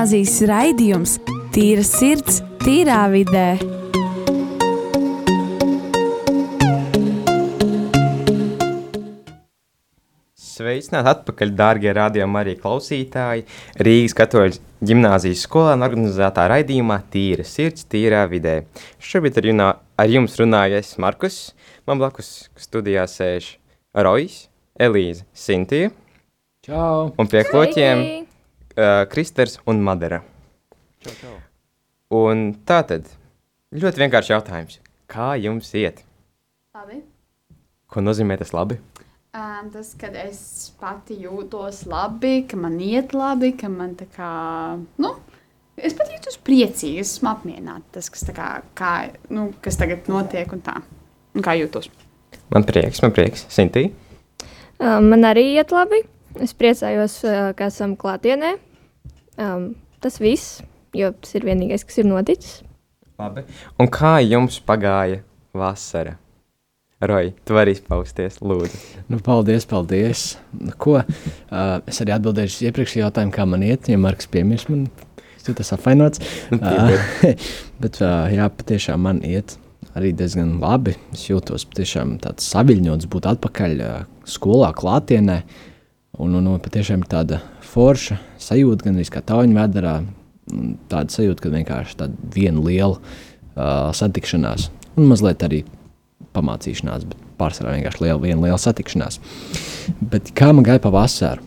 gimnāzijas raidījums Tīra sirds, tīrā vidē. Sveicināti atpakaļ, dārgie radiokamā arī klausītāji. Rīgas katoļu ģimnāzijas skolā organizētā raidījumā Tīra sirds, tīrā vidē. Šobrīd ar, junā, ar jums runāju es Markus, man blakus studijā sēž Rojas, Elīze, Sintīja. Čau! Un pie kloķiem uh, Kristers un Madara. Čau, čau. Un tā tad ļoti vienkārši jautājums. Kā jums iet? Labi. Ko nozīmē tas labi? Um, tas, kad es pati jūtos labi, ka man iet labi, ka man tā kā, nu, es pat jūtos priecīgi, es esmu apmierināta. Tas, kas, tā kā, kā, nu, kas tagad notiek un tā, un kā jūtos. Man prieks, man prieks. Sintīja? Um, man arī iet labi. Es priecājos, uh, ka esam klātienē. Um, tas viss, jo tas ir vienīgais, kas ir noticis. Labi. Un kā jums pagāja vasara? Roja, tu vari izpausties, lūdzu. Nu, paldies, paldies. Nu, ko? Uh, es arī atbildēšu uz iepriekšējo jautājumu, kā man iet. Ja Marks piemirst, man jūtas apvainots. Uh, bet uh, jā, patiešām man iet arī diezgan labi. Es jūtos patiešām tāds saviļņots būt atpakaļ uh, skolā, klātienē. Un, un, un patiešām ir tāda forša sajūta, gan arī kā tauņa vedarā. un Tāda sajūta, ka vienkārši tāda viena liela uh, satikšanās un mazliet arī pamācīšanās, bet pārsvarā vienkārši liela, viena liela satikšanās. Bet kā man gāja pavasarī?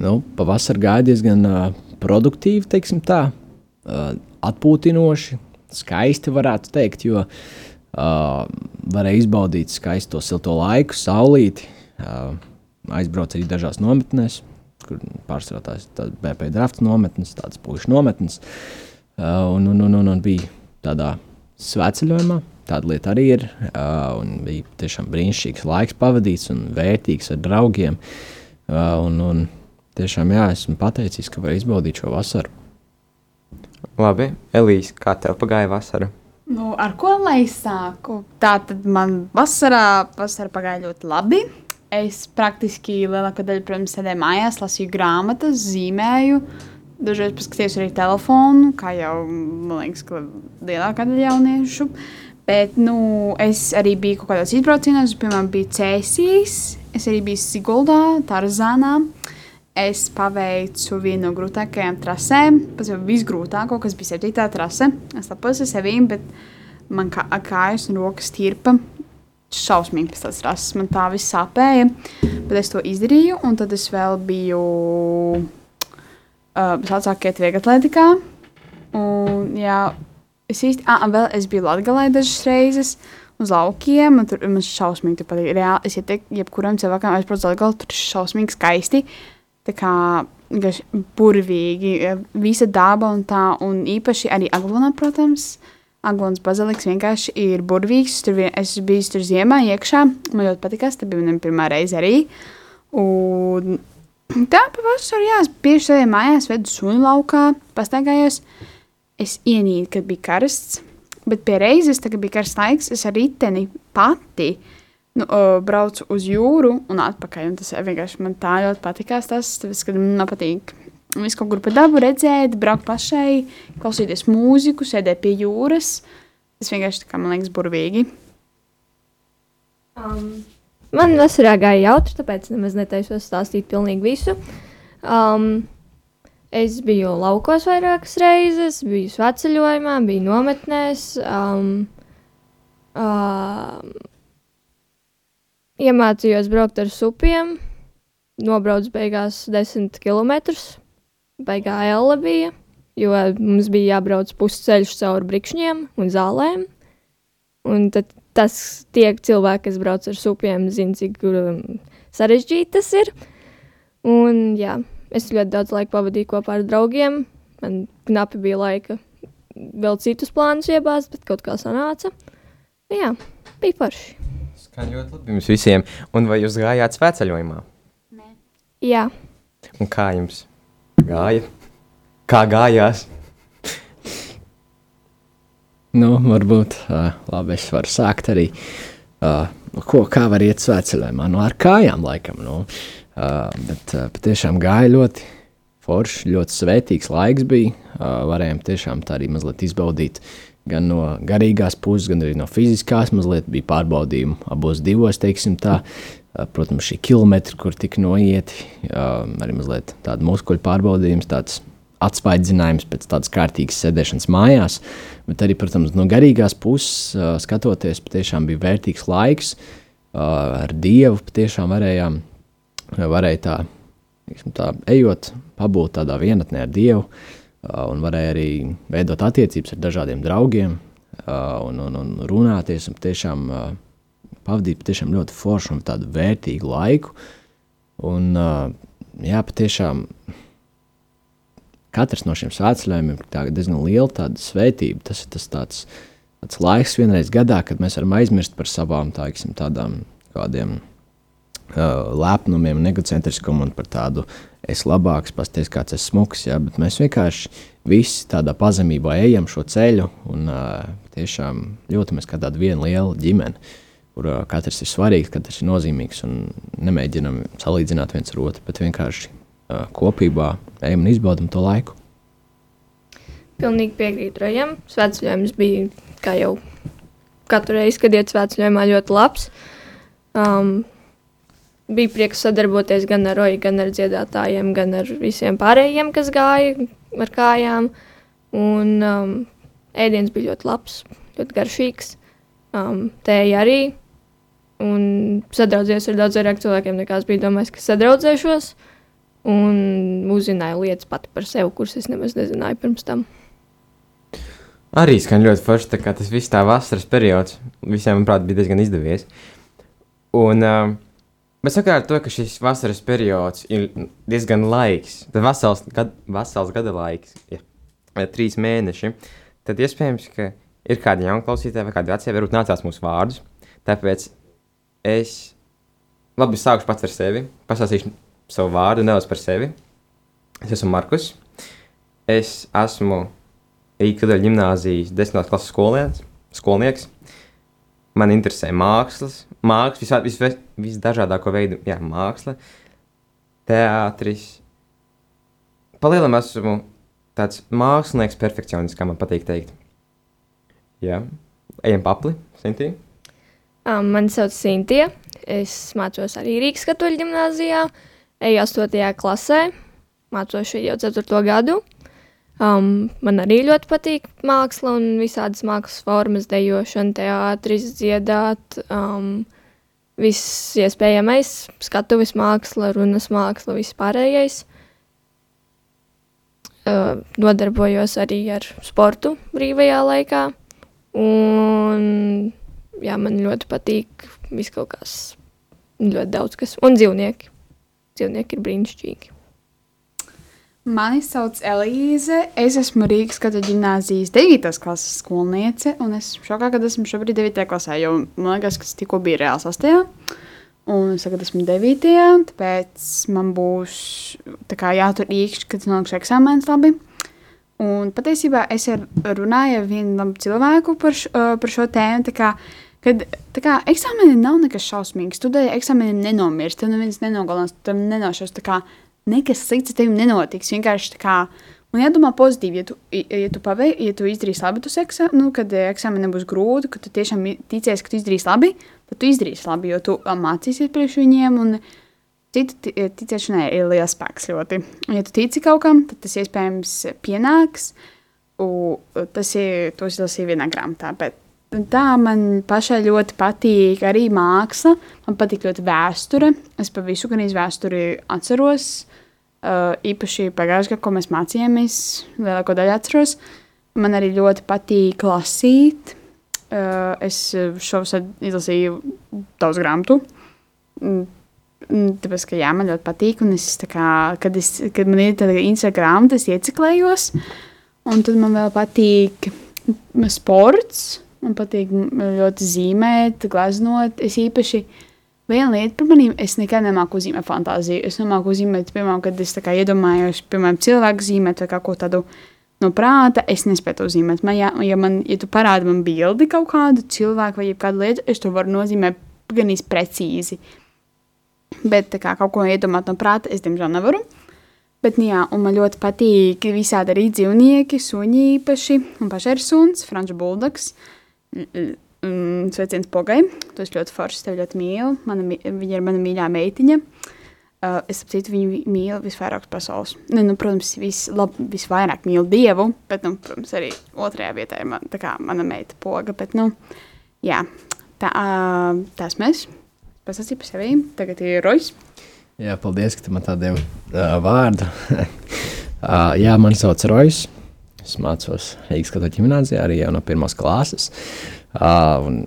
Nu, pavasarī gāja diezgan uh, produktīvi, teiksim tā, uh, atpūtinoši, skaisti varētu teikt, jo uh, varēja izbaudīt skaisto silto laiku, saulīti, uh, aizbraukt arī dažās nometnēs, kur pārsvarā tās ir BP drafts nometnes, tādas pušu nometnes, uh, un, un, un, un, un bija tādā sveceļojumā, tāda lieta arī ir. Uh, un bija tiešām brīnišķīgs laiks pavadīts un vērtīgs ar draugiem. Uh, un, un tiešām jā, esmu pateicīgs, ka var izbaudīt šo vasaru. Labi, Elīze, kā tev pagāja vasara? Nu, ar ko lai sāku? Tā tad man vasarā, vasarā pagāja ļoti labi. Es praktiski lielāko daļu, protams, sēdēju mājās, lasīju grāmatas, zīmēju. Dažreiz paskatījos arī telefonu, kā jau man liekas, ka lielākā daļa jauniešu. Bet nu, es arī biju kaut kādos izbraucienos, piemēram, biju Cēsīs, es arī biju Siguldā, Tarzānā. Es paveicu vienu no grūtākajām trasēm, pats jau visgrūtāko, kas bija septītā trase. Es lepojos ar sevi, bet man kā, kājas un rokas tirpa. Šausmīgi pēc tās trases, man tā viss sāpēja. Bet es to izdarīju, un tad es vēl biju uh, sākot viegli atletikā. Un, jā, es īsti, ah, vēl es biju Latvijā dažas reizes uz laukiem, un tur man šausmīgi patīk. Reāli, es ieteiktu, jebkuram cilvēkam aizbraukt uz Latviju, tur ir šausmīgi skaisti. Tā kā burvīgi, visa daba un tā, un īpaši arī Aglonā, protams. Aglonas baziliks vienkārši ir burvīgs. Tur vien, es biju tur ziemā iekšā. Man ļoti patīkās, tā bija mana pirmā reize arī. Un tā pavasarī, jā, bieži sēdēju mājās, vedu sunu laukā, pastaigājos. Es ienīdu, kad bija karsts, bet pie reizes, kad bija karsts laiks, es ar riteni pati nu, uh, braucu uz jūru un atpakaļ. Un tas vienkārši man tā ļoti patīkās. Tas, tas kad man patīk visu kaut kur pa dabu redzēt, braukt pašai, klausīties mūziku, sēdēt pie jūras. Tas vienkārši tā kā man liekas burvīgi. Um, man vasarā gāja jautri, tāpēc nemaz netaisos stāstīt pilnīgi visu. Um, es biju laukos vairākas reizes, biju sveceļojumā, biju nometnēs. Um, um, iemācījos braukt ar supiem, nobraucu beigās desmit km. Baigā elle bija, jo mums bija jābrauc pusceļš cauri brikšņiem un zālēm. Un tad tas tie cilvēki, kas brauc ar supiem, zina, cik um, sarežģīti tas ir. Un jā, es ļoti daudz laika pavadīju kopā ar draugiem. Man knapi bija laika vēl citus plānus iebāzt, bet kaut kā sanāca. Jā, bija forši. Skan ļoti labi jums visiem. Un vai jūs gājāt svētceļojumā? Jā, Un kā jums gāja? Kā gājās? Nu, varbūt uh, labi, es varu sākt arī. Uh, ko, kā var iet svētceļojumā? Nu, ar kājām, laikam. Nu. Uh, bet uh, patiešām gāja ļoti foršs, ļoti svētīgs laiks bija. Uh, varējām tiešām tā arī mazliet izbaudīt gan no garīgās puses, gan arī no fiziskās. Mazliet bija pārbaudījumi abos divos, teiksim tā. Uh, protams, šī kilometra, kur tika noieti, uh, arī mazliet tāda muskuļu pārbaudījums, tāds atspaidzinājumus pēc tādas kārtīgas sēdēšanas mājās, bet arī, protams, no garīgās puses uh, skatoties, patiešām bija vērtīgs laiks ar Dievu. Patiešām varējām, varēja tā, tā ejot, pabūt tādā vienatnē ar Dievu, un varēja arī veidot attiecības ar dažādiem draugiem un, un, un runāties un tiešām uh, pavadīt patiešām ļoti foršu un tādu vērtīgu laiku. Un, uh, jā, patiešām katrs no šiem svētceļojumiem ir diezgan liela svētība. Tas ir tas tāds, tāds laiks vienreiz gadā, kad mēs varam aizmirst par savām tāiksim, tādām kādiem uh, lepnumiem, negocentriskumu un par tādu es labāks, pasties kāds es smuks, jā, bet mēs vienkārši visi tādā pazemībā ejam šo ceļu un uh, tiešām jūtamies kā tāda viena liela ģimene, kur uh, katrs ir svarīgs, katrs ir nozīmīgs un nemēģinam salīdzināt viens ar otru, bet vienkārši uh, kopībā ejam un izbaudam to laiku. Pilnīgi piekrītu Rajam. Svētceļojums bija, kā jau katru reizi, kad iet svētceļojumā, ļoti labs. Um, bija prieks sadarboties gan ar Roju, gan ar dziedātājiem, gan ar visiem pārējiem, kas gāja ar kājām. Un um, ēdiens bija ļoti labs, ļoti garšīgs. Um, tēja arī. Un sadraudzējos ar daudz vairāk cilvēkiem, nekā es biju domājis, ka sadraudzēšos. Un uzzināju lietas pati par sevi, kuras es nemaz nezināju pirms tam. Arī skan ļoti forši, tā kā tas viss tā vasaras periods visiem, manuprāt, bija diezgan izdevies. Un, uh, bet sakarā ar to, ka šis vasaras periods ir diezgan laiks, tad vesels, gad, vesels gada laiks, ja, trīs mēneši, tad iespējams, ka ir kādi jauni klausītāji vai kādi vecie, varbūt nācās mūsu vārdus. Tāpēc es labi sākušu pats ar sevi, pasāstīšu savu vārdu, nevis par sevi. Es esmu Markus. Es esmu Rīgas Kadaļa ģimnāzijas 10. klases skolnieks. skolnieks. Man interesē mākslas, mākslas, visā, vis, vis, visdažādāko veidu, jā, māksla, teātris. Palielam esmu tāds mākslinieks, perfekcionists, kā man patīk teikt. Jā, ejam papli, Sintīna. Um, mani sauc Sintīna. Es mācos arī Rīgas katoļu ģimnāzijā. Uh, eju 8. klasē, mācos jau 4. gadu. Um, man arī ļoti patīk māksla un visādas mākslas formas, dejošana, teātris, dziedāt. Um, viss iespējamais, skatuves māksla, runas māksla, viss pārējais. Uh, nodarbojos arī ar sportu brīvajā laikā. Un, jā, man ļoti patīk viss kaut kas, ļoti daudz kas, un dzīvnieki dzīvnieki ir brīnišķīgi. Mani sauc Elīze. Es esmu Rīgas katra gimnāzijas 9. klases skolniece, un es šokā, ka esmu šobrīd 9. klasē, jo man liekas, ka tas tikko bija reāls 8. Un es tagad esmu 9. tāpēc man būs tā jātur īkšķi, kad nolikšu eksāmenis labi. Un patiesībā es runāju ar vienu cilvēku par, š, par šo tēmu, kad kā, eksāmeni nav nekas šausmīgs. Tu dēļ eksāmeniem nenomirsti, tev neviens nenogalinās, tev nenošos. Kā, nekas slikts tev nenotiks. Vienkārši tā kā. Un jādomā pozitīvi, ja tu, ja tu, pavei, ja tu izdarīsi labi, tu eksā, nu, kad eksāmena būs grūti, ka tu tiešām ticies, ka tu izdarīsi labi, tad tu izdarīsi labi, jo tu mācīsies priekš viņiem. Un citu ticēšanai ir liels spēks ļoti. Un, ja tu tici kaut kam, tad tas iespējams pienāks. Un tas ir, to es lasīju vienā grāmatā. Bet Tā man pašai ļoti patīk arī māksla. Man patīk ļoti vēsture. Es par visu gan vēsturi atceros. Uh, īpaši pagājušajā gadā, ko mēs mācījāmies, lielāko daļu atceros. Man arī ļoti patīk lasīt. Uh, es šovasar izlasīju daudz grāmatu. Tāpēc, ka jā, man ļoti patīk. Es, kā, kad, es, kad man ir tāda Instagram, tas ieciklējos. Un tad man vēl patīk sports. Man patīk ļoti zīmēt, gleznot. Es īpaši viena lieta par maniem, es nekad nemāku uzzīmēt fantāziju. Es nemāku uzzīmēt, piemēram, kad es iedomājos, piemēram, cilvēku zīmēt vai kaut ko tādu no prāta. Es nespēju to zīmēt. Man, ja, ja, man, ja tu parādi man bildi kaut kādu cilvēku vai kādu lietu, es to varu nozīmēt gan īsti precīzi. Bet kā kaut ko iedomāt no prāta, es diemžēl nevaru. Bet, nu, jā, man ļoti patīk visādi arī dzīvnieki, suņi īpaši. Un pašai ir suns, Frančs Buldogs. Mm, sveiciens Pogai. Tu esi ļoti foršs, tev ļoti mīlu. Mana, viņa ir mana mīļā meitiņa. Uh, es saprotu, viņu vi- mīlu visvairāk pasaules. Ne, nu, protams, vis, lab, visvairāk mīlu dievu, bet, nu, protams, arī otrajā vietā ir man, kā, mana meita poga. Bet, nu, jā, tā, uh, tās mēs. Pasakīju par sevi. Tagad ir Rojas. Jā, paldies, ka tu man tā devi uh, vārdu. uh, jā, mani sauc Rojas. Es mācos Rīgas katoļu ģimnāzijā arī jau no pirmās klases. Uh,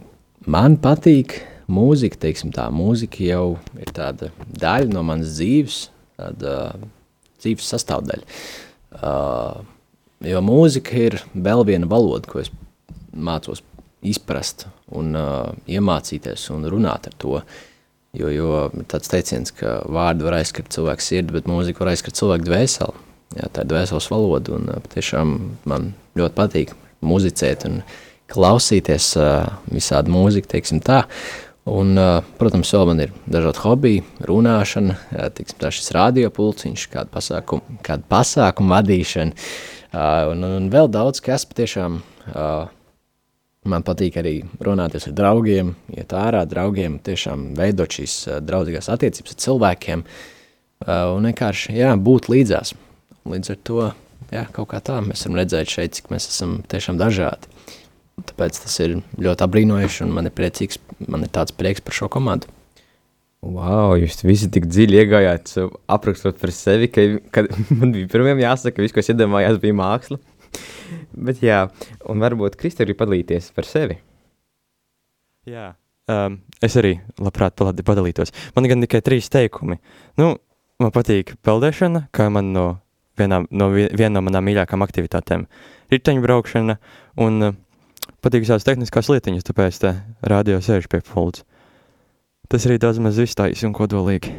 man patīk mūzika, teiksim tā, mūzika jau ir tāda daļa no manas dzīves, tāda dzīves sastāvdaļa. Uh, jo mūzika ir vēl viena valoda, ko es mācos izprast un uh, iemācīties un runāt ar to. Jo, jo tāds teiciens, ka vārdi var aizskart cilvēku sirdi, bet mūzika var aizskart cilvēku dvēseli. Jā, tā ir dvēseles valoda, un patiešām man ļoti patīk muzicēt un klausīties visādi mūziku, teiksim tā. Un, protams, vēl man ir dažādi hobiji, runāšana, jā, teiksim, tā šis radiopulciņš, kāda pasākuma, kāda pasākuma vadīšana, un, un vēl daudz, kas patiešām Man patīk arī runāties ar draugiem, iet ārā draugiem, tiešām veidot šīs draudzīgās attiecības ar cilvēkiem un vienkārši jā, būt līdzās. Līdz ar to jā, kaut kā tā mēs varam redzēt šeit, cik mēs esam tiešām dažādi. Tāpēc tas ir ļoti apbrīnojoši un man ir, priecīgs, man ir tāds prieks par šo komandu. Wow, jūs visi tik dziļi iegājāt, sev aprakstot par sevi, ka kad man bija pirmiem jāsaka, ka viss, ko es iedomājos, bija māksla. Bet jā, un varbūt Kristē arī padalīties par sevi. Jā, um, es arī labprāt paladi- padalītos. Man gan tikai trīs teikumi. Nu, man patīk peldēšana, kā man no, vienā, no vi- viena no manām mīļākām aktivitātēm - riteņbraukšana, un uh, patīk visādas tehniskās lietiņas, tāpēc te radio sēž pie pults. Tas arī daudz maz tā īsi un kodolīgi.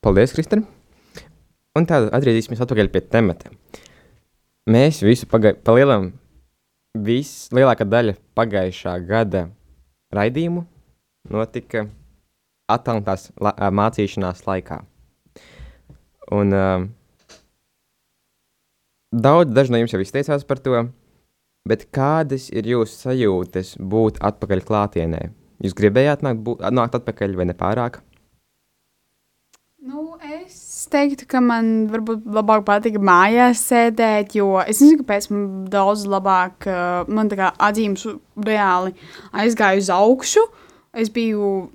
Paldies, Kristēn! Un tā atgriezīsimies atpakaļ pie temata. Mēs visu palielam, viss, lielākā daļa pagājušā gada raidījumu notika attālinātās la, mācīšanās laikā. Un uh, daudz, daži no jums jau izteicās par to, bet kādas ir jūsu sajūtas būt atpakaļ klātienē? Jūs gribējāt nākt, būt, nākt atpakaļ vai nepārāk? Nu, es teiktu, ka man varbūt labāk patīk mājās sēdēt, jo es nezinu, kāpēc man daudz labāk, uh, man tā kā atzīmes reāli aizgāju uz augšu. Es biju,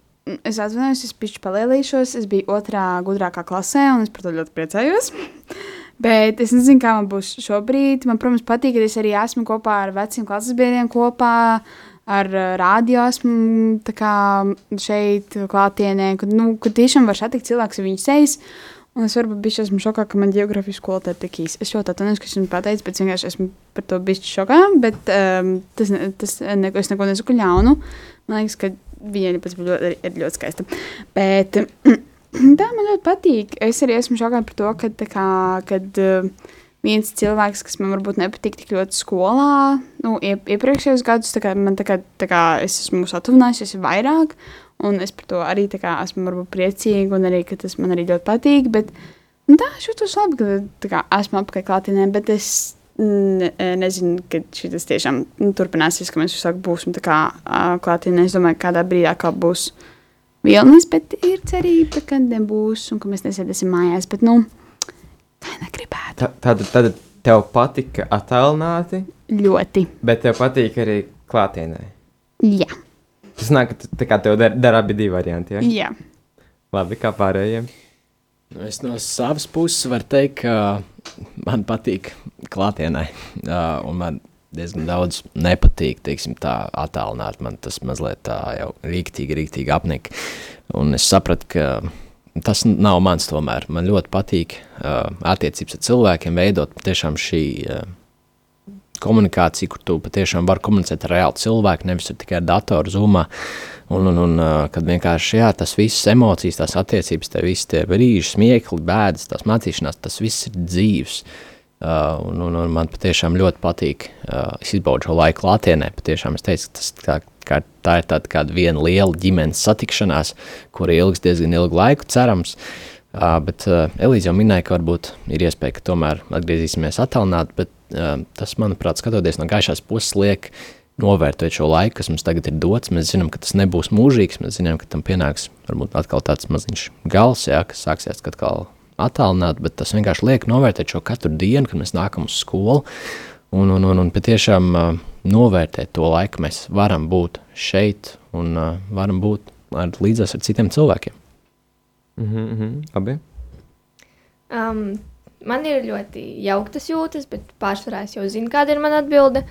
es atvainojos, es pišķi palielīšos, es biju otrā gudrākā klasē, un es par to ļoti priecājos. Bet es nezinu, kā man būs šobrīd. Man, protams, patīk, ka es arī esmu kopā ar veciem klases biedriem kopā, ar uh, rādio esmu kā šeit klātienē, kad, nu, kad tiešām var satikt cilvēks ar viņu sejas. Un es varbūt biju esmu šokā, ka man geogrāfijas skolotāja ir tik īsa. Es ļoti atvainojos, ka es viņu pateicu, bet vienkārši esmu par to bijis šokā. Bet um, tas, ne- tas neko, es neko nesaku ļaunu. Man liekas, ka viņa bija ļoti, ir ļoti skaista. Bet tā man ļoti patīk. Es arī esmu šokā par to, ka, kā, kad uh, viens cilvēks, kas man varbūt nepatīk tik ļoti skolā, nu, iep, iepriekšējos gadus, tā kā man tā kā, tā kā es esmu satuvinājusies vairāk, un es par to arī kā esmu varbūt priecīga, un arī, tas man arī ļoti patīk, bet nu, tā, es jūtos labi, ka kā esmu apkārt klātienē, bet es ne, nezinu, kad šis tiešām nu, turpināsies, ka mēs visu laiku būsim kā ā, klātienē. Es domāju, ka kādā brīdī atkal būs vilnis, bet ir cerība, ka nebūs, un ka mēs nesēdēsim mājās, bet, nu, tā negribētu. Ta- Tad, tad tev patika attēlināti, Ļoti. bet tev patīk arī klātienē. Jā. Tas nāk, ka tā kā tev der, der abi divi varianti. Ja? Jā. Labi, kā pārējiem. Nu, Es no savas puses varu teikt, ka man patīk klātienē, uh, un man diezgan daudz nepatīk, teiksim, tā attēlināt. Man tas mazliet tā jau rīktīgi, rīktīgi apnika. Un es sapratu, ka tas nav mans tomēr. Man ļoti patīk uh, attiecības ar cilvēkiem, veidot tiešām šī uh, komunikācija, kur tu patiešām vari komunicēt ar reālu cilvēku, nevis tikai ar datoru, zumā. Un, un, un uh, kad vienkārši jā, tas viss emocijas, tās attiecības, tie visi tie brīži, smiekli, bēdas, tās mācīšanās, tas viss ir dzīves. Uh, un, un, un man patiešām ļoti patīk. Uh, es izbaudu šo laiku klātienē. Patiešām es teicu, ka tas kā, kā, tā ir tāda kāda viena liela ģimenes satikšanās, kur ilgs diezgan ilgu laiku cerams. Uh, bet uh, Elīze jau minēja, ka varbūt ir iespēja, ka tomēr atgriezīsimies attālināt, bet uh, tas, manuprāt, skatoties no gaišās puses, liek novērtēt šo laiku, kas mums tagad ir dots. Mēs zinām, ka tas nebūs mūžīgs, mēs zinām, ka tam pienāks varbūt atkal tāds maziņš gals, jā, kas sāksies atkal attālināt, bet tas vienkārši liek novērtēt šo katru dienu, kad mēs nākam uz skolu un, un, un, un patiešām uh, novērtēt to laiku, mēs varam būt šeit un uh, varam būt ar, līdzās ar citiem cilvēkiem. Mhm, mhm, labi. Um, man ir ļoti jauktas jūtas, bet pārsvarā es jau zinu, kāda ir mana atbilde.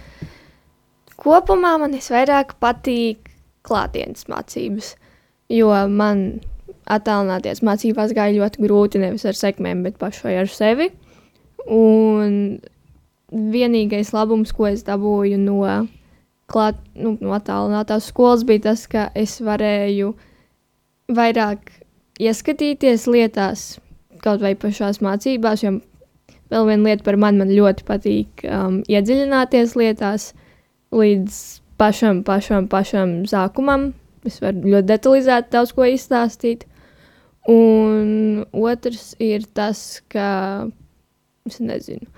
Kopumā man visvairāk patīk klātienes mācības, jo man attālināties mācībās gāja ļoti grūti nevis ar sekmēm, bet pašai ar sevi. Un vienīgais labums, ko es dabūju no, klāt, nu, no attālinātās skolas, bija tas, ka es varēju vairāk ieskatīties lietās, kaut vai pašās mācībās. Jo vēl viena lieta par mani, man ļoti patīk um, iedziļināties lietās līdz pašam, pašam, pašam sākumam. Es varu ļoti detalizēti daudz ko izstāstīt. Un otrs ir tas, ka es nezinu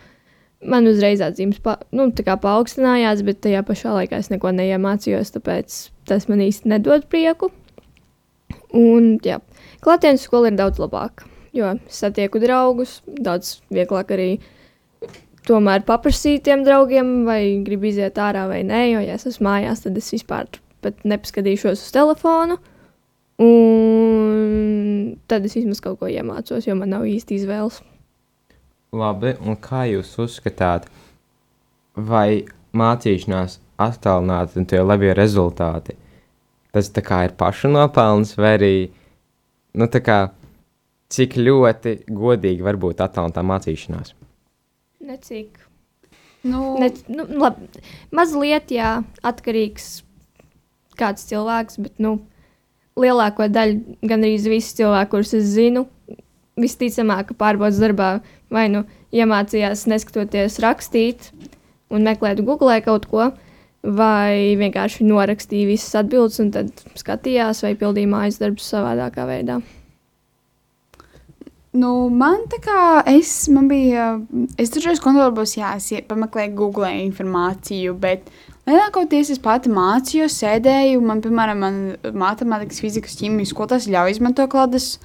man uzreiz atzīmes pa, nu, paaugstinājās, bet tajā pašā laikā es neko neiemācījos, tāpēc tas man īsti nedod prieku. Un, jā, klātienes skola ir daudz labāka, jo satieku draugus, daudz vieglāk arī tomēr paprasīt tiem draugiem, vai grib iziet ārā vai nē, jo, ja es esmu mājās, tad es vispār nepaskatīšos uz telefonu. Un tad es vismaz kaut ko iemācos, jo man nav īsti izvēles. Labi, un kā jūs uzskatāt, vai mācīšanās attālināti un tie labie rezultāti, tas tā kā ir pašu nopelns, vai arī, nu tā kā, cik ļoti godīgi var būt attālinātā mācīšanās? Necik. Nu, Ne, nu, labi, mazliet, jā, atkarīgs kāds cilvēks, bet, nu, lielāko daļu, gan arī visi cilvēki, kurus es zinu, visticamāk, pārbaudas darbā vai nu iemācījās neskatoties rakstīt un meklēt Google kaut ko, vai vienkārši norakstīja visas atbildes un tad skatījās vai pildīja mājas darbus savādākā veidā. Nu, man tā kā es, man bija, es dažreiz kontrolēju, jā, es pameklēju Google informāciju, bet lielākoties es pati mācījos, sēdēju, man, piemēram, man matemātikas, fizikas, ķīmijas skolotājs ļauj izmantot klādes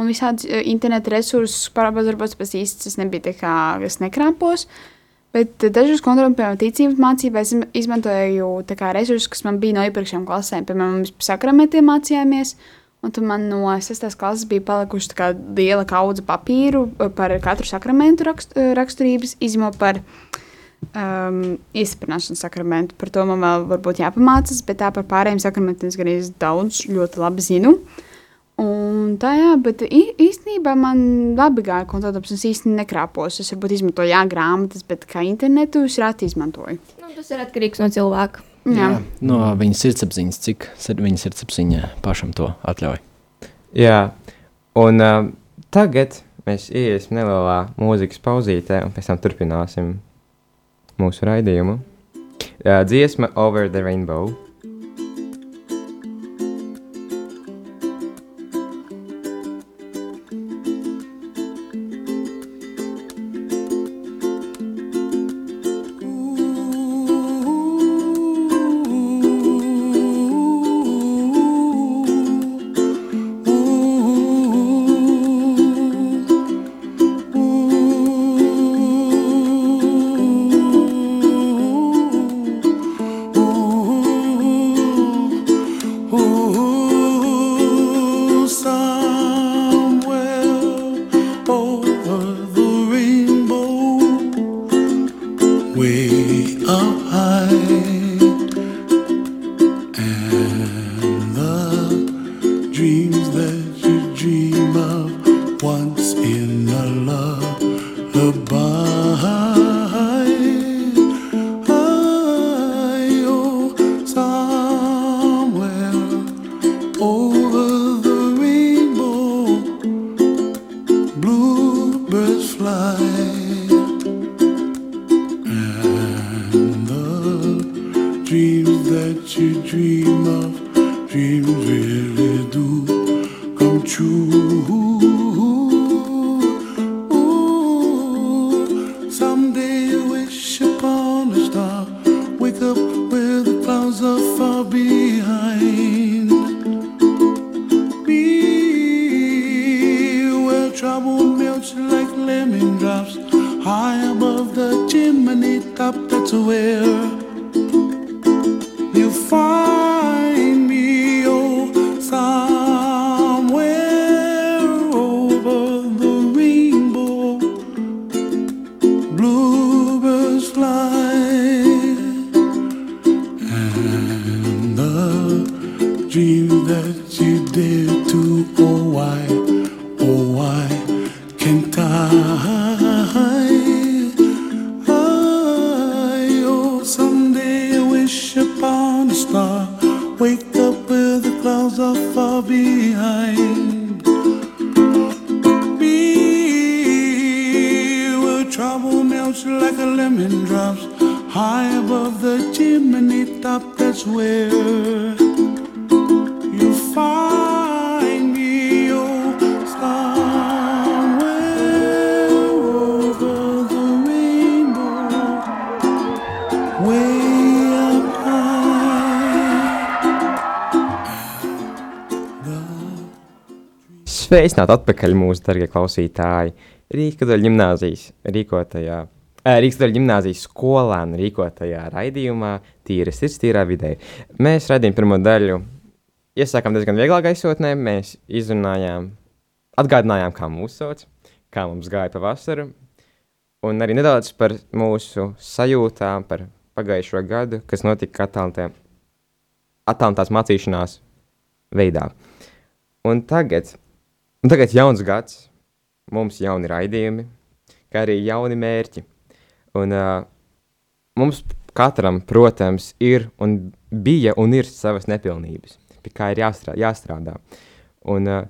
un visādi eh, interneta resursus, pārbaudot, pēc īsti tas nebija tā kā, es nekrāpos. Bet dažos kontrolēm, piemēram, ticības mācībā, es izm- izmantoju kā resursus, kas man bija no iepriekšējām klasēm. Piemēram, mēs sakramentiem mācījāmies, un tad man no 6. klases bija palikuši kā liela kaudze papīru eh, par katru sakramentu rakst, eh, raksturības, izņemot par um, izsprināšanas sakramentu. Par to man vēl varbūt jāpamācās, bet tā par pārējiem sakramentiem es gan daudz ļoti labi zinu. Un tā jā, bet īstenībā man labi gāja kontaktdarbs, es īsti nekrāpos. Es varbūt izmantoju jā, grāmatas, bet kā internetu es reti izmantoju. Nu, tas ir atkarīgs no cilvēka. Jā. No viņa sirdsapziņas, cik viņa sirdsapziņa pašam to atļauj. Jā, un um, tagad mēs iesim nelielā mūzikas pauzītē, un pēc tam turpināsim mūsu raidījumu. Uh, dziesma Over the Rainbow. High above the chimney top. That's where you find Sveicināti atpakaļ mūsu darbie klausītāji. Rīgas gimnāzijas rīkotajā, Rīgas gimnāzijas skolēnu rīkotajā raidījumā Tīra sirds, tīrā vidē. Mēs raidījām pirmo daļu. Iesākām diezgan vieglā gaisotnē. Mēs izrunājām, atgādinājām, kā mūsu sauc, kā mums gāja pa vasaru. Un arī nedaudz par mūsu sajūtām, par pagājušo gadu, kas notika attālinātā- attālinātās mācīšanās veidā. Un tagad, un tagad jauns gads, mums jauni raidījumi, kā arī jauni mērķi. Un uh, mums katram, protams, ir un bija un ir savas nepilnības, pie kā ir jāstrādā. jāstrādā. Un uh,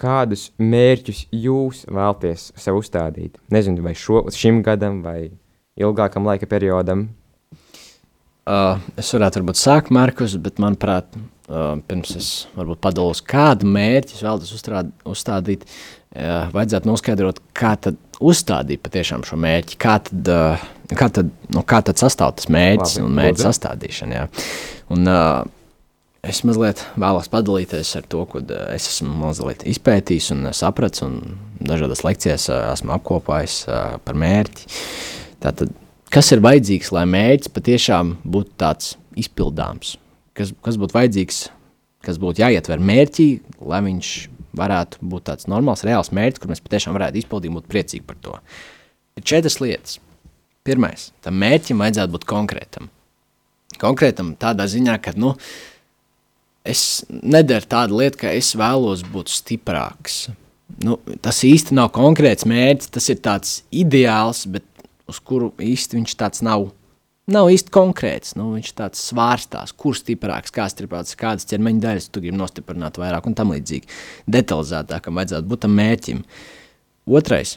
kādus mērķus jūs vēlaties sev uzstādīt? Nezinu, vai šo, šim gadam vai ilgākam laika periodam. Uh, es varētu varbūt sākt, Markus, bet manuprāt, pirms es varbūt padalos, kādu mērķi es vēlos uzstrād, uzstādīt, uh, vajadzētu noskaidrot, kā tad uzstādīt patiešām šo mērķi, kā tad, uh, kā tad, nu, kā tad sastāv tas mērķis Labi, un mērķa sastādīšana. Jā. Un, uh, es mazliet vēlos padalīties ar to, ko es esmu mazliet izpētījis un sapratis, un dažādās lekcijās uh, esmu apkopājis par mērķi. Tātad, kas ir vajadzīgs, lai mērķis patiešām būtu tāds izpildāms? Kas, kas būtu vajadzīgs, kas būtu jāietver mērķī, lai viņš varētu būt tāds normāls, reāls mērķis, kur mēs patiešām varētu izpildīt, būt priecīgi par to. Ir četras lietas. Pirmais, tam mērķim vajadzētu būt konkrētam. Konkrētam tādā ziņā, ka, nu, es nedaru tādu lietu, ka es vēlos būt stiprāks. Nu, tas īsti nav konkrēts mērķis, tas ir tāds ideāls, bet uz kuru īsti viņš tāds nav. Nav īsti konkrēts. Nu, viņš tāds svārstās, kurš stiprāks, kā stiprāks, kādas ķermeņa daļas tu gribi nostiprināt vairāk un tam līdzīgi. Detalizētākam vajadzētu būt tam mērķim. Otrais,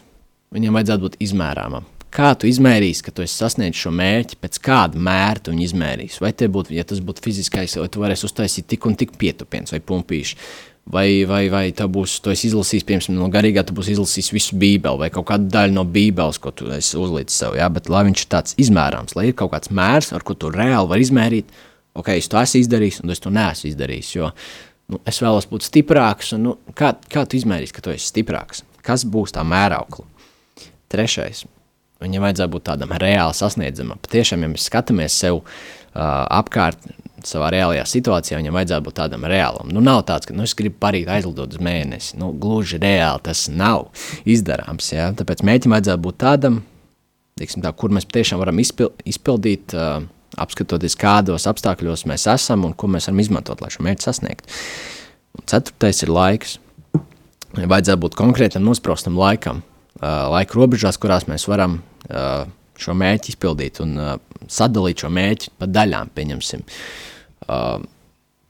viņam vajadzētu būt izmērāmam. Kā tu izmērīsi, ka tu esi sasniedzis šo mērķi, pēc kāda mēra tu viņu izmērīsi? Vai būtu, ja tas būtu fiziskais, vai tu varēsi uztaisīt tik un tik pietupiens vai pumpīši, vai, vai, vai tā būs, tu esi izlasījis, piemēram, no garīgā, tu būsi izlasījis visu bībeli vai kaut kādu daļu no bībeles, ko tu esi uzlicis sev, jā, bet lai viņš ir tāds izmērāms, lai ir kaut kāds mērs, ar ko tu reāli vari izmērīt, ok, es to esmu izdarījis, un es to neesmu izdarījis, jo nu, es vēlos būt stiprāks, un nu, kā, kā tu izmērīsi, ka tu esi stiprāks? Kas būs tā mēraukla? Trešais. Viņam vajadzētu būt tādam reāli sasniedzamam. Patiešām, ja mēs skatāmies sev uh, apkārt, savā reālajā situācijā, viņam vajadzētu būt tādam reālam. Nu, nav tāds, ka nu, es gribu parīt aizlidot uz mēnesi. Nu, gluži reāli tas nav izdarāms. Ja? Tāpēc mēķim vajadzētu būt tādam, tā, kur mēs patiešām varam izpil izpildīt, uh, apskatoties, kādos apstākļos mēs esam un ko mēs varam izmantot, lai šo mērķi sasniegtu. Ceturtais ir laiks. Vajadzētu būt konkrētam, nospraustam laikam, uh, laika robežās, kurās mēs varam uh, šo mērķi izpildīt un uh, sadalīt šo mērķi pa daļām. Pieņemsim, uh,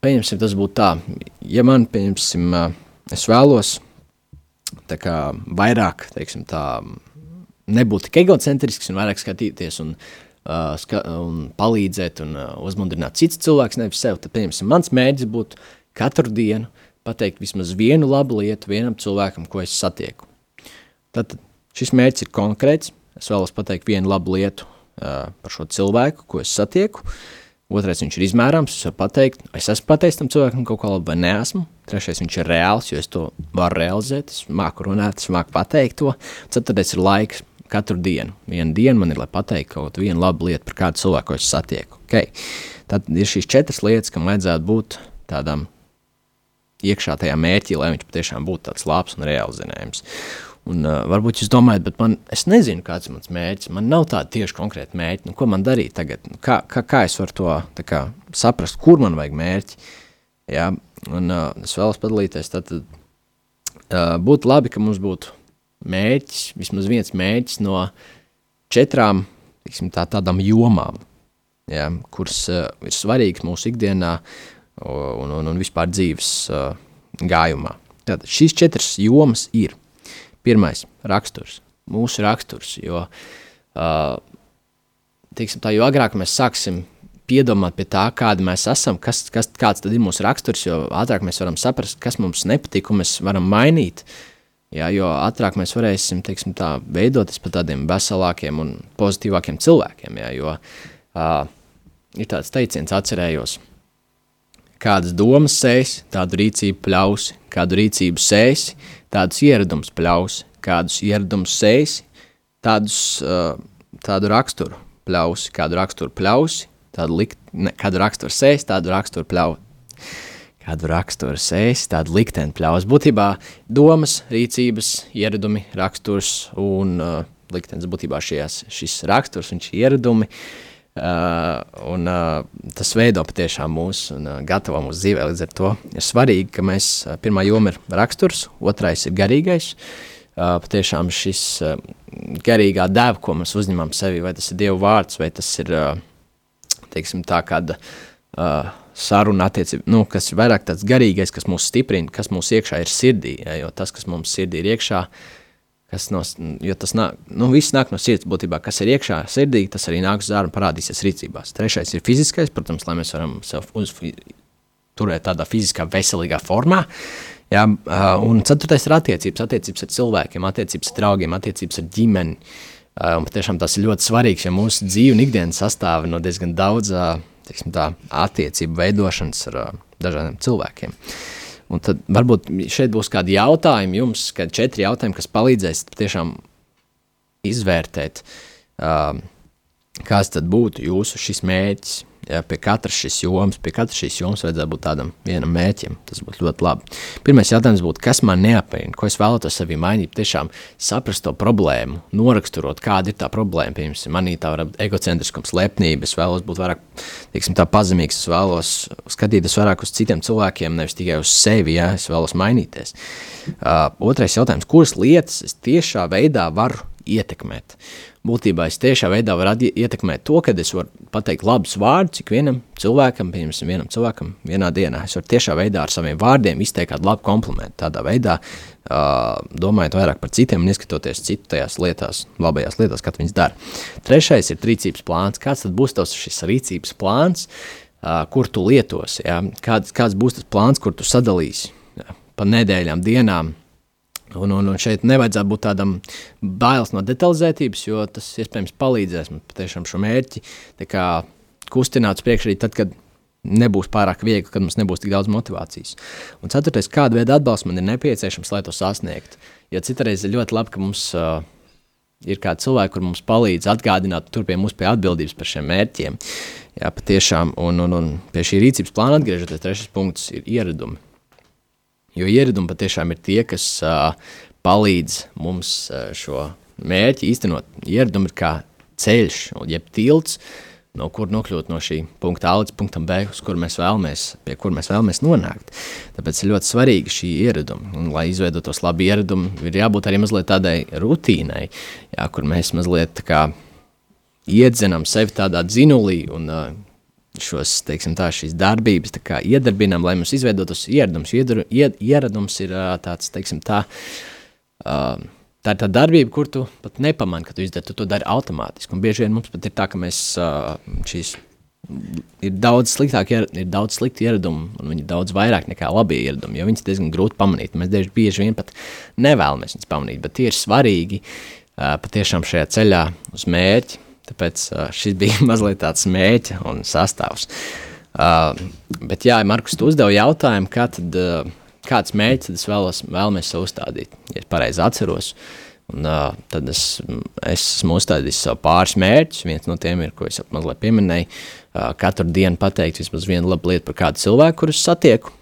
pieņemsim tas būtu tā, ja man, pieņemsim, uh, es vēlos kā vairāk, teiksim tā, nebūt tik egocentrisks un vairāk skatīties un, uh, ska un palīdzēt un uh, uzmundrināt cits cilvēks, nevis sev, tad, pieņemsim, mans mērķis būtu katru dienu pateikt vismaz vienu labu lietu vienam cilvēkam, ko es satieku. Tad šis mērķis ir konkrēts. Es vēlos pateikt vienu labu lietu uh, par šo cilvēku, ko es satieku. Otrais, viņš ir izmērāms, es varu pateikt, es esmu pateicis tam cilvēkam kaut ko labu vai neesmu. Trešais, viņš ir reāls, jo es to varu realizēt, es māku runāt, es māku pateikt to. Ceturtais ir laiks, katru dienu. Vienu dienu man ir, lai pateiktu kaut vienu labu lietu par kādu cilvēku, ko es satieku. Okay. Tad ir šīs četras lietas, kam vajadzētu būt tādam iekšā tajā mērķī, lai viņš patiešām būtu tāds labs un realizējams. Un, uh, varbūt jūs domājat, bet man, es nezinu, kāds ir mans mērķis. Man nav tāda tieši konkrēta mērķa. Nu, ko man darīt tagad? Nu, kā, kā, kā es varu to kā, saprast, kur man vajag mērķi? Jā, un uh, es vēlos padalīties. Tad uh, būtu labi, ka mums būtu mērķis, vismaz viens mērķis no četrām tiksim, tā, tādām jomām, jā, kuras uh, ir svarīgas mūsu ikdienā un, un, un vispār dzīves uh, gājumā. Tātad šīs četras jomas ir Pirmais - raksturs. Mūsu raksturs. Jo, uh, teiksim, tā, jo agrāk mēs sāksim piedomāt pie tā, kāda mēs esam, kas, kas, kāds ir mūsu raksturs, jo ātrāk mēs varam saprast, kas mums nepatīk, un mēs varam mainīt. Jā, jo ātrāk mēs varēsim teiksim, tā, veidoties par tādiem veselākiem un pozitīvākiem cilvēkiem. Jā, jo uh, ir tāds teiciens, atcerējos, kādas domas sēsi, tādu rīcību pļausi, kādu rīcību sēsi, tādus ieradumus pļausi, kādus ieradumus sēsi, tādus, uh, tādu raksturu pļausi, kādu raksturu pļausi, tādu likt, ne, kādu raksturu sēsi, tādu raksturu pļausi. Kādu raksturu sēsi, tādu likteni pļaus. Būtībā domas, rīcības, ieradumi, raksturs un uh, liktenis būtībā šies, šis raksturs un šie ieradumi uh, Uh, un, uh, tas veido patiešām mūsu un uh, gatavo mūsu dzīvē. Līdz ar to ir svarīgi, ka mēs uh, pirmā joma ir raksturs, otrais ir garīgais. Uh, patiešām šis uh, garīgā dēva, ko mēs uzņemam sevi, vai tas ir Dieva vārds, vai tas ir uh, teiksim, tā kāda uh, saruna attiecība, nu, kas ir vairāk tāds garīgais, kas mūs stiprina, kas mūsu iekšā ir sirdī. Jo tas, kas mums sirdī ir iekšā, uh, kas no, jo tas nāk, nu, viss nāk no sirds būtībā, kas ir iekšā sirdī, tas arī nāks uz ārā un parādīsies rīcībās. Trešais ir fiziskais, protams, lai mēs varam sev uz, turēt tādā fiziskā, veselīgā formā. Jā, un ceturtais ir attiecības, attiecības ar cilvēkiem, attiecības ar draugiem, attiecības ar ģimeni. Un patiešām tas ir ļoti svarīgs, jo mūsu dzīve un ikdiena sastāv no diezgan daudz teiksim, tā, attiecību veidošanas ar dažādiem cilvēkiem. Uh, Un tad varbūt šeit būs kādi jautājumi jums, kad četri jautājumi, kas palīdzēs tiešām izvērtēt, uh, kāds tad būtu jūsu šis mērķis, Ja, pie katras šīs jomas, pie katras šīs jomas vajadzētu būt tādam vienam mērķim. Tas būtu ļoti labi. Pirmais jautājums būtu, kas man neapmienina, ko es vēlētos sevī mainīt, tiešām saprast to problēmu, noraksturot, kāda ir tā problēma. Piemēram, manī tā var būt egocentriskums, lepnība, es vēlos būt vairāk teiksim, pazemīgs, es vēlos skatīties vairāk uz citiem cilvēkiem, nevis tikai uz sevi, ja es vēlos mainīties. Uh, otrais jautājums, kuras lietas es tiešā veidā varu ietekmēt būtībā es tiešā veidā varu ietekmēt to, ka es varu pateikt labus vārdus ik vienam cilvēkam, pieņemsim, vienam cilvēkam vienā dienā. Es varu tiešā veidā ar saviem vārdiem izteikt kādu labu komplimentu. Tādā veidā, uh, domājot vairāk par citiem un ieskatoties citu tajās lietās, labajās lietās, kad viņas dara. Trešais ir rīcības plāns. Kāds tad būs tavs šis rīcības plāns, uh, kur tu lietosi? Ja? Kāds, kāds būs tas plāns, kur tu sadalīsi ja? pa nedēļām, dienām, Un, un, un šeit nevajadzētu būt tādam bailes no detalizētības, jo tas iespējams palīdzēs mums patiešām šo mērķi kustināt uz priekšu arī tad, kad nebūs pārāk viegli, kad mums nebūs tik daudz motivācijas. Un ceturtais, kāda veida atbalsts man ir nepieciešams, lai to sasniegtu. Jo citreiz ir ļoti labi, ka mums uh, ir kādi cilvēki, kur mums palīdz atgādināt, tur pie mums pie atbildības par šiem mērķiem. Jā, patiešām, un, un, un pie šī rīcības plāna atgriežoties, trešais punkts ir ieradumi. Jo ieradumi patiešām ir tie, kas uh, palīdz mums uh, šo mērķi īstenot. Ieradumi ir kā ceļš, jeb tilts, no kur nokļūt no šī punkta A līdz punktam B, uz kur mēs vēlamies, pie kur mēs vēlamies nonākt. Tāpēc ir ļoti svarīgi šī ieraduma. Un, lai izveidotos labi ieradumi, ir jābūt arī mazliet tādai rutīnai, jā, kur mēs mazliet kā iedzenam sevi tādā dzinulī un uh, šos, teiksim, tā, šīs darbības tā iedarbinām, lai mums izveidotos ieradums. Iedar, ied, ieradums ir tāds, teiksim, tā, tā ir tā darbība, kur tu pat nepamani, ka tu izdari, tu to dari automātiski. Un bieži vien mums pat ir tā, ka mēs šīs ir daudz sliktāk, ir daudz slikti ieradumi, un viņi ir daudz vairāk nekā labi ieradumi, jo viņas diezgan grūti pamanīt. Mēs bieži vien pat nevēlamies viņus pamanīt, bet tie ir svarīgi patiešām šajā ceļā uz mērķi, tāpēc šis bija mazliet tāds mēķa un sastāvs. Uh, bet, jā, Markus, tu uzdevi jautājumu, kā tad, uh, kāds tad es vēlos, vēlamies uzstādīt, ja es pareizi atceros. Un, uh, tad es, es esmu uzstādījis sev pāris mērķus. Viens no tiem ir, ko es mazliet pieminēju, uh, katru dienu pateikt vismaz vienu labu lietu par kādu cilvēku, kurus satieku.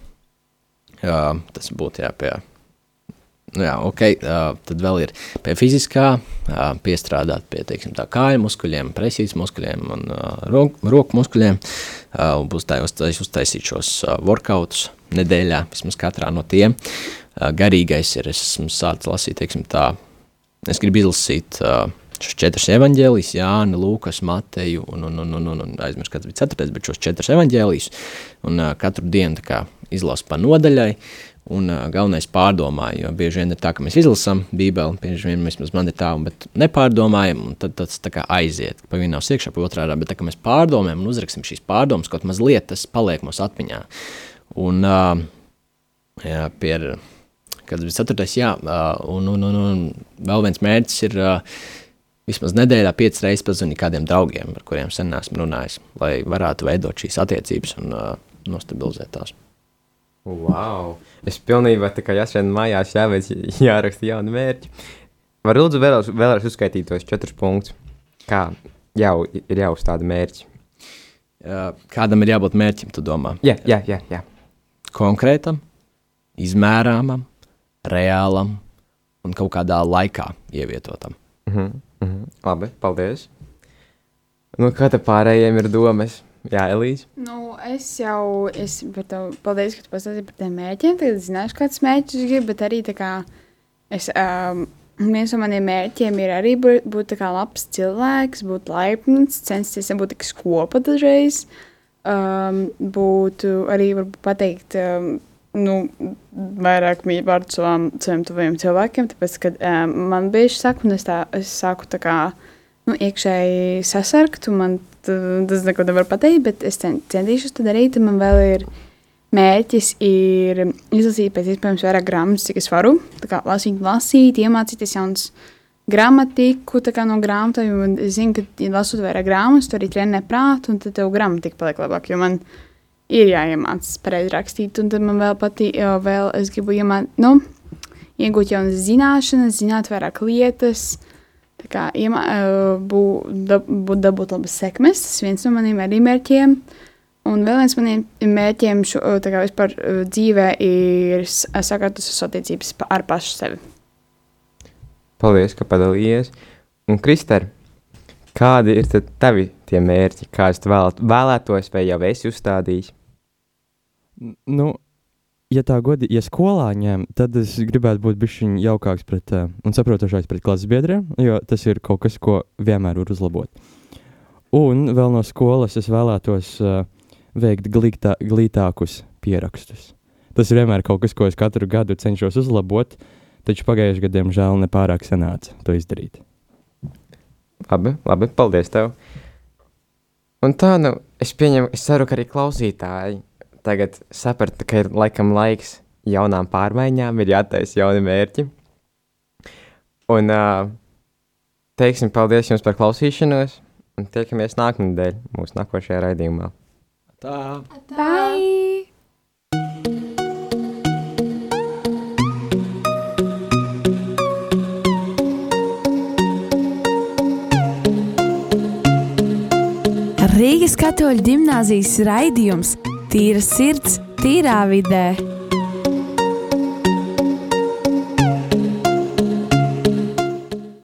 Uh, tas būtu jā, pie Nu jā, ok, uh, tad vēl ir pie fiziskā, uh, piestrādāt pie teiksim, kāju muskuļiem, presijas muskuļiem un uh, roku, roku muskuļiem. Uh, būs tā, es uztaisīt šos uh, workoutus nedēļā, vismaz katrā no tiem. Uh, garīgais ir, es esmu sācis lasīt, teiksim tā, es gribu izlasīt uh, šos četrus evaņģēlijus, Jāni, Lūkas, Mateju un, un, un, un, un, un aizmirst, kāds bija ceturtais, bet šos četrus evaņģēlijus un uh, katru dienu tā kā izlasu pa nodaļai, uh, Un uh, galvenais pārdomāju, jo bieži vien ir tā, ka mēs izlasām Bībeli, bieži vien mēs, man ir tā, bet nepārdomājam, un tad tas tā kā aiziet pa vienā iekšā, pa otrā, bet tā kā mēs pārdomājam un uzrakstam šīs pārdomas, kaut mazliet tas paliek mūsu atmiņā. Un, uh, jā, pie, kad bija ceturtais, jā, uh, un, un, un, un vēl viens mērķis ir uh, vismaz nedēļā piecas reizes pazvanīt kādiem draugiem, ar kuriem sen esmu runājis, lai varētu veidot šīs attiecības un uh, nostabilizēt tās. Wow! Es pilnībā tā kā jāsēž mājās, jāveic, jāraksta jauni mērķi. Var lūdzu vēlreiz, vēlreiz uzskaitīt tos četrus punktus, kā jau ir jāuzstāda mērķi. Kādam ir jābūt mērķim, tu domā? Jā, jā, jā. jā. Konkrētam, izmērāmam, reālam un kaut kādā laikā ievietotam. Uh -huh, uh -huh. Labi, paldies. Nu, kā te pārējiem ir domas? Jā, Elīze. Nu, es jau, es par to paldies, ka tu pastāstīji par tiem mērķiem. Tagad es zināšu, kāds mērķis es gribu, bet arī tā kā es, um, viens no maniem mērķiem ir arī būt, būt tā kā labs cilvēks, būt laipns, censties nebūt tik skopa dažreiz. Um, būtu arī, varbūt pateikt, um, nu, vairāk mīļu vārdu savām, saviem tuviem cilvēkiem, tāpēc, kad um, man bieži saka, un es tā, es sāku tā kā, nu, iekšēji sasargt, un man tas neko nevar pateikt, bet es centīšos to darīt. Man vēl ir mērķis ir izlasīt pēc iespējams vairāk grāmatas, cik es varu. Tā kā lasīt, lasīt, iemācīties jaunas gramatiku no grāmatām. Es zinu, ka, ja lasot vairāk grāmatas, tu arī trenē prātu, un tad tev gramatika paliek labāk. Jo man ir jāiemācās pareizi rakstīt, un tad man vēl patīk, jo vēl es gribu iemācīt, nu, iegūt jaunas zināšanas, zināt vairāk lietas. Uh, kā, iemā, būt, dab, būt dabūt labas sekmes. Tas viens no maniem arī mērķiem. Un vēl viens no maniem mērķiem šo, kā, vispār, dzīvē ir sakārtot savas attiecības ar pašu sevi. Paldies, ka padalījies. Un, Kristēr, kādi ir tavi tie mērķi, kādus vēlēt, vēlētos vai jau esi uzstādījis? Nu, ja tā godi, ja skolā ņem, tad es gribētu būt bišķiņ jaukāks pret uh, un saprotošāks pret klases biedriem, jo tas ir kaut kas, ko vienmēr var uzlabot. Un vēl no skolas es vēlētos uh, veikt glītā, glītākus pierakstus. Tas ir vienmēr kaut kas, ko es katru gadu cenšos uzlabot, taču pagājušajā gadā, diemžēl, nepārāk sanāca to izdarīt. Labi, labi, paldies tev. Un tā, nu, es pieņemu, es ceru, ka arī klausītāji tagad sapratu, ka ir laikam laiks jaunām pārmaiņām, ir jātaisa jauni mērķi. Un uh, teiksim paldies jums par klausīšanos, un tiekamies nākamnedēļ mūsu nākošajā raidījumā. Tā! Bye! Rīgas katoļu ģimnāzijas raidījums Tīra sirds, tīrā vidē.